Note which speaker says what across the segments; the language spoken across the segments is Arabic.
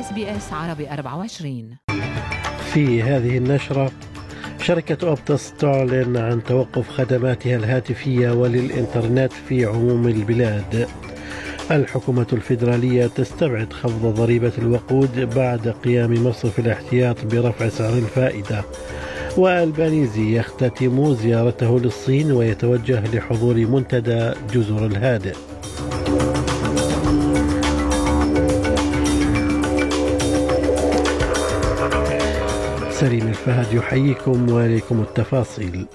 Speaker 1: SBS عربي 24
Speaker 2: في هذه النشرة شركة Optus تعلن عن توقف خدماتها الهاتفية وللإنترنت في عموم البلاد. الحكومة الفيدرالية تستبعد خفض ضريبة الوقود بعد قيام مصرف الاحتياط برفع سعر الفائدة. والبانيزي يختتم زيارته للصين ويتوجه لحضور منتدى جزر الهادئ. سليم الفهد يحييكم وإليكم التفاصيل.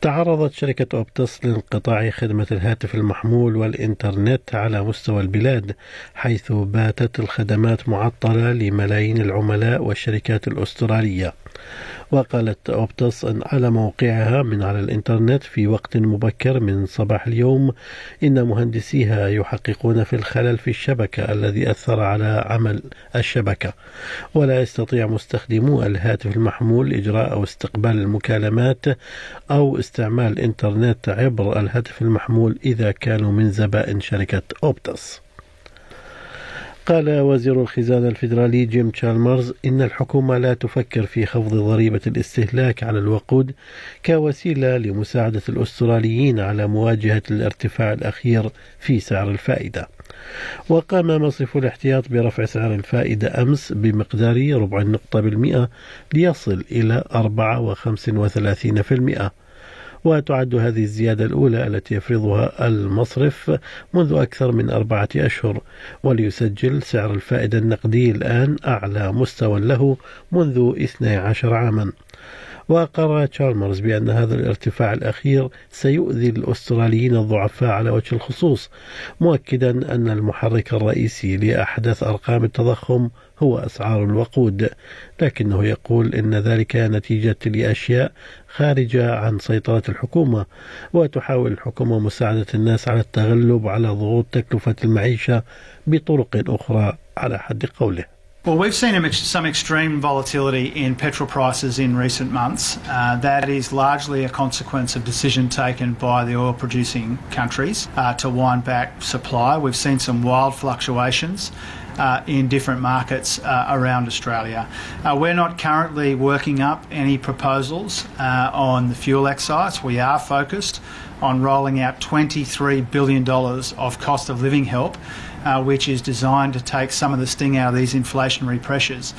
Speaker 2: تعرضت شركة أوبتس لانقطاع خدمة الهاتف المحمول والإنترنت على مستوى البلاد حيث باتت الخدمات معطلة لملايين العملاء والشركات الأسترالية. وقالت أوبتس أن على موقعها من على الإنترنت في وقت مبكر من صباح اليوم. إن مهندسيها يحققون في الخلل في الشبكة الذي أثر على عمل الشبكة. ولا يستطيع مستخدمو الهاتف المحمول إجراء أو استقبال المكالمات أو استعمال الإنترنت عبر الهاتف المحمول إذا كانوا من زبائن شركة أوبتس قال وزير الخزانة الفيدرالي جيم تشالمرز إن الحكومة لا تفكر في خفض ضريبة الاستهلاك على الوقود كوسيلة لمساعدة الأستراليين على مواجهة الارتفاع الأخير في سعر الفائدة. وقام مصرف الاحتياط برفع سعر الفائدة أمس بمقدار ربع النقطة بالمئة ليصل إلى 4.35% وتعد هذه الزيادة الأولى التي يفرضها المصرف منذ أكثر من أربعة أشهر وليسجل سعر الفائدة النقدي الآن أعلى مستوى له منذ 12 عاما. وقرر تشارمرز بأن هذا الارتفاع الأخير سيؤذي الأستراليين الضعفاء على وجه الخصوص مؤكدا أن المحرك الرئيسي لأحدث أرقام التضخم هو أسعار الوقود لكنه يقول إن ذلك نتيجة لأشياء خارجة عن سيطرة الحكومة وتحاول الحكومة مساعدة الناس على التغلب على ضغوط تكلفة المعيشة بطرق أخرى على حد قوله.
Speaker 3: Well, we've seen some extreme volatility in petrol prices in recent months. Uh, that is largely a consequence of decision taken by the oil producing countries uh, to wind back supply. We've seen some wild fluctuations. Uh, in different markets uh, around Australia. Uh, we're not currently working up any proposals uh, on the fuel excise. We are focused on rolling out $23 billion of cost of living help uh, which is designed to take some of the sting out of these inflationary pressures.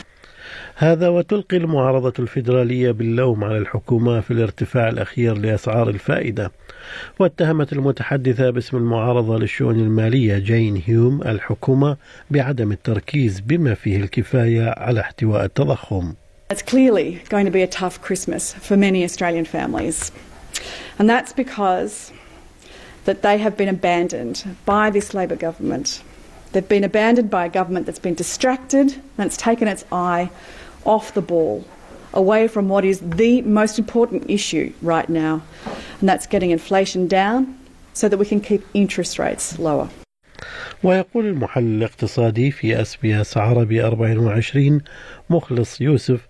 Speaker 2: هذا وتلقي المعارضة الفيدرالية باللوم على الحكومة في الارتفاع الأخير لأسعار الفائدة واتهمت المتحدثة باسم المعارضة للشؤون المالية جين هيوم الحكومة بعدم التركيز بما فيه الكفاية على احتواء التضخم
Speaker 4: It's clearly going to be a tough Christmas for many Australian families. And that's because that they have been abandoned by this Labor government They've been abandoned by a government that's been distracted and it's taken its eye off the ball, away from what is the most important issue right now, and that's getting inflation down so that we can keep interest rates lower.
Speaker 2: ويقول المحلل الاقتصادي في SBS عربي 24 مخلص يوسف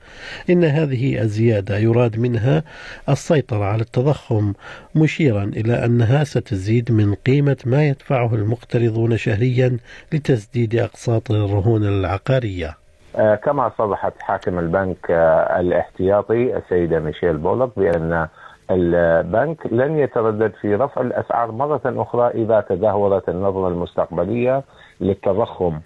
Speaker 2: إن هذه الزيادة يراد منها السيطرة على التضخم مشيرا إلى أنها ستزيد من قيمة ما يدفعه المقترضون شهريا لتسديد أقساط الرهون العقارية.
Speaker 5: آه، كما صرحت حاكم البنك آه، الاحتياطي السيدة ميشيل بولوك بأن البنك لن يتردد في رفع الأسعار مرة أخرى إذا تدهورت النظره المستقبلية للتضخم.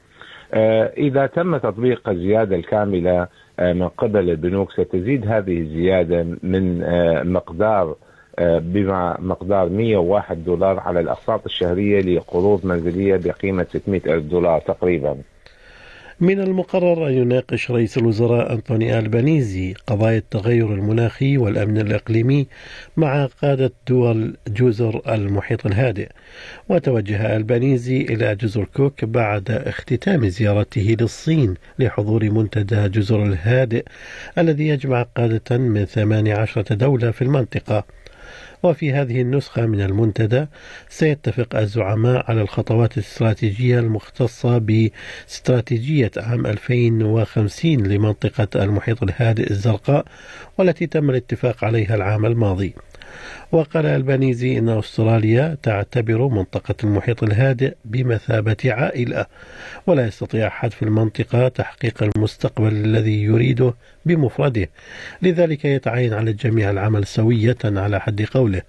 Speaker 5: آه، إذا تم تطبيق الزيادة الكاملة آه، من قبل البنوك ستزيد هذه الزيادة من آه، مقدار بما مقدار 101 دولار على الأقساط الشهرية لقروض منزلية بقيمة 600 ألف دولار تقريبا.
Speaker 2: من المقرر أن يناقش رئيس الوزراء أنطوني ألبانيزي قضايا التغير المناخي والأمن الإقليمي مع قادة دول جزر المحيط الهادئ. وتوجه ألبانيزي إلى جزر كوك بعد اختتام زيارته للصين لحضور منتدى جزر الهادئ الذي يجمع قادة من 18 دولة في المنطقة. وفي هذه النسخة من المنتدى سيتفق الزعماء على الخطوات الاستراتيجية المختصة باستراتيجية عام 2050 لمنطقة المحيط الهادئ الزرقاء والتي تم الاتفاق عليها العام الماضي. وقال البانيزي إن أستراليا تعتبر منطقة المحيط الهادئ بمثابة عائلة ولا يستطيع أحد في المنطقة تحقيق المستقبل الذي يريده بمفرده. لذلك يتعين على الجميع العمل سوية على حد قوله.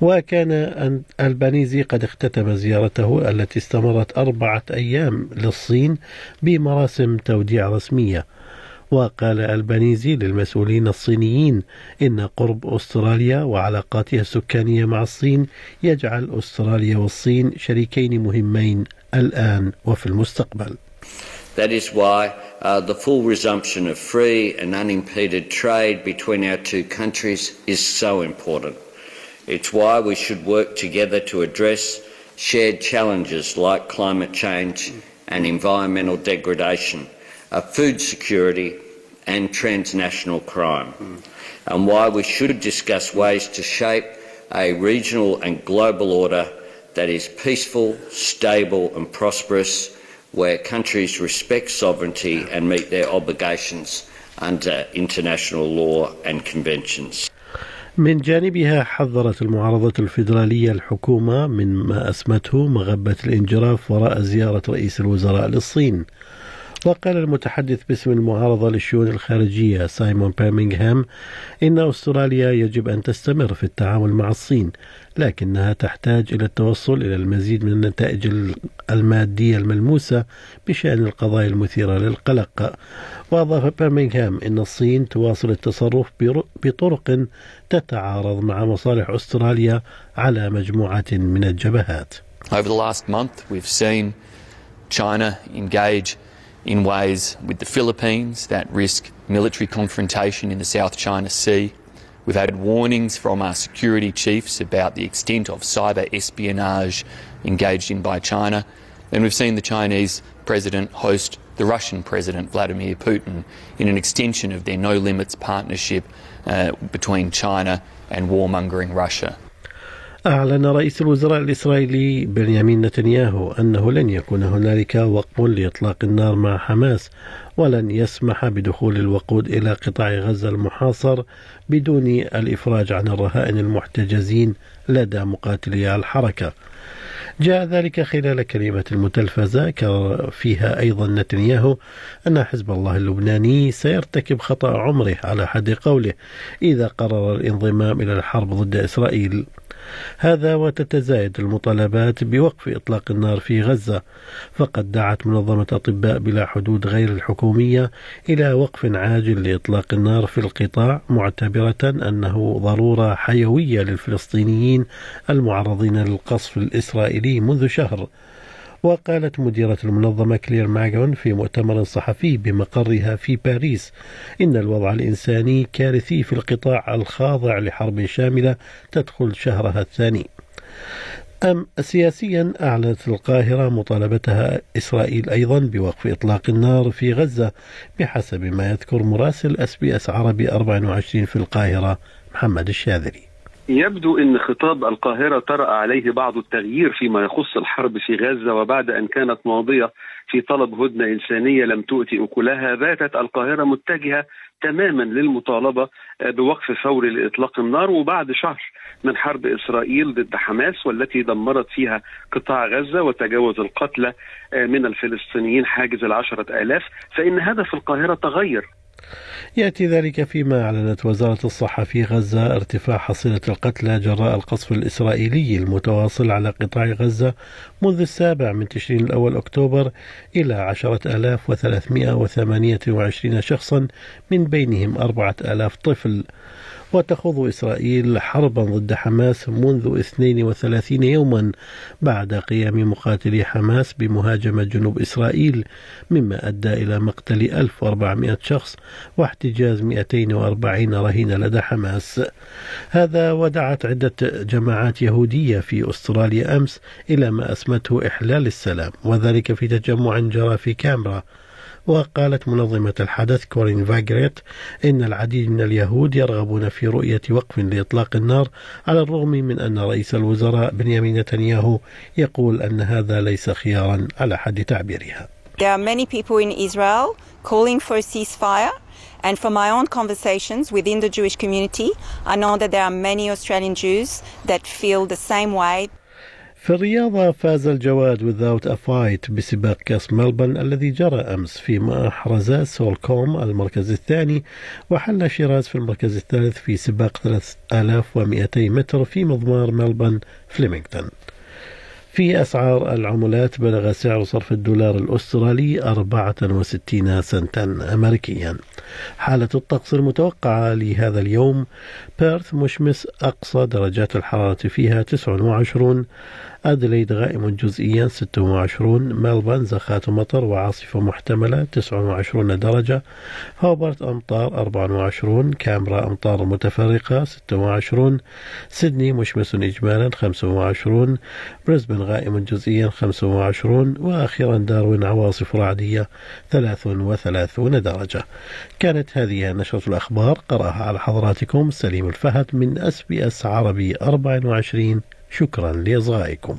Speaker 2: وكان البانيزي قد اختتم زيارته التي استمرت أربعة أيام للصين بمراسم توديع رسمية. وقال البانيزي للمسؤولين الصينيين إن قرب أستراليا وعلاقاتها السكانية مع الصين يجعل أستراليا والصين شريكين مهمين الآن وفي المستقبل.
Speaker 6: That is why uh, the full resumption of free and unimpeded trade between our two countries is so important. It's why we should work together to address shared challenges like climate change and environmental degradation, uh, food security and transnational crime, mm. and why we should discuss ways to shape a regional and global order that is peaceful, stable and prosperous, where countries respect sovereignty and meet their obligations under international law and conventions.
Speaker 2: من جانبها حذرت المعارضة الفيدرالية الحكومة من ما أسمته مغبة الانجراف وراء زيارة رئيس الوزراء للصين وقال المتحدث باسم المعارضة للشؤون الخارجية سايمون بيرمينغهام إن أستراليا يجب أن تستمر في التعامل مع الصين لكنها تحتاج إلى التوصل إلى المزيد من النتائج المادية الملموسة بشأن القضايا المثيرة للقلق. وأضاف بيرمينغهام أن الصين تواصل التصرف بطرق تتعارض مع مصالح أستراليا على مجموعة من الجبهات.
Speaker 7: Over the last month, we've seen China engage in ways with the Philippines that risk military confrontation in the South China Sea. We've had warnings from our security chiefs about the extent of cyber espionage engaged in by China. And we've seen the Chinese president host the Russian president, Vladimir Putin, in an extension of their no limits partnership uh, between China and warmongering Russia.
Speaker 2: أعلن رئيس الوزراء الإسرائيلي بنيامين نتنياهو أنه لن يكون هنالك وقف لإطلاق النار مع حماس ولن يسمح بدخول الوقود إلى قطاع غزة المحاصر بدون الإفراج عن الرهائن المحتجزين لدى مقاتلي الحركة. جاء ذلك خلال كلمة المتلفزة فيها أيضا نتنياهو أن حزب الله اللبناني سيرتكب خطأ عمره على حد قوله إذا قرر الانضمام إلى الحرب ضد إسرائيل. هذا وتتزايد المطالبات بوقف إطلاق النار في غزة فقد دعت منظمة أطباء بلا حدود غير الحكومية إلى وقف عاجل لإطلاق النار في القطاع معتبرة أنه ضرورة حيوية للفلسطينيين المعرضين للقصف الإسرائيلي. منذ شهر. وقالت مديرة المنظمة كلير ماغون في مؤتمر صحفي بمقرها في باريس إن الوضع الإنساني كارثي في القطاع الخاضع لحرب شاملة تدخل شهرها الثاني. أما سياسيا أعلنت القاهرة مطالبتها إسرائيل أيضا بوقف إطلاق النار في غزة بحسب ما يذكر مراسل SBS عربي 24 في القاهرة محمد الشاذلي.
Speaker 8: يبدو إن خطاب القاهرة طرأ عليه بعض التغيير فيما يخص الحرب في غزة وبعد أن كانت ماضية في طلب هدنة إنسانية لم تؤتي أكلها باتت القاهرة متجهة تماما للمطالبة بوقف فوري لاطلاق النار وبعد شهر من حرب إسرائيل ضد حماس والتي دمرت فيها قطاع غزة وتجاوز القتلى من الفلسطينيين حاجز العشرة آلاف فإن هدف القاهرة تغير
Speaker 2: يأتي ذلك فيما أعلنت وزارة الصحة في غزة ارتفاع حصيلة القتلى جراء القصف الإسرائيلي المتواصل على قطاع غزة منذ السابع من تشرين الأول أكتوبر إلى عشرة آلاف وثلاثمائة وثمانية وعشرين شخصا من بينهم أربعة آلاف طفل. وتخوض إسرائيل حربا ضد حماس منذ 32 يوما بعد قيام مقاتلي حماس بمهاجمة جنوب إسرائيل مما أدى إلى مقتل 1400 شخص واحتجاز 240 رهين لدى حماس. هذا ودعت عدة جماعات يهودية في أستراليا أمس إلى ما أسمته إحلال السلام وذلك في تجمع جرى في كامبرا وقالت منظمة الحدث كورين فاجريت إن العديد من اليهود يرغبون في رؤية وقف لإطلاق النار على الرغم من أن رئيس الوزراء بنيامين نتنياهو يقول أن هذا ليس خيارا على حد تعبيرها.
Speaker 9: There are many people in Israel calling for a ceasefire And from my own conversations within the Jewish community, I know that there are many Australian Jews that feel the same way.
Speaker 2: في الرياضة فاز الجواد Without a Fight بسباق كاس ملبورن الذي جرى أمس فيما أحرز سولكوم المركز الثاني وحل شيراز في المركز الثالث في سباق 3200 متر في مضمار ملبورن فليمنغتون في أسعار العملات بلغ سعر صرف الدولار الأسترالي 64 سنتا أمريكيا. حالة الطقس المتوقعة لهذا اليوم بيرث مشمس أقصى درجات الحرارة فيها 29 أدليد غائم جزئيا 26 ملبن زخات مطر وعاصفة محتملة 29 درجة هوبرت أمطار 24 كامبرا أمطار متفرقة 26 سيدني مشمس إجمالا 25 بريسبن غائم جزئيا 25 وأخيرا داروين عواصف رعدية 33 درجة. كانت هذه نشرة الأخبار قرأها على حضراتكم سليم الفهد من أس بي أس عربي 24 شكرا لإصغائكم.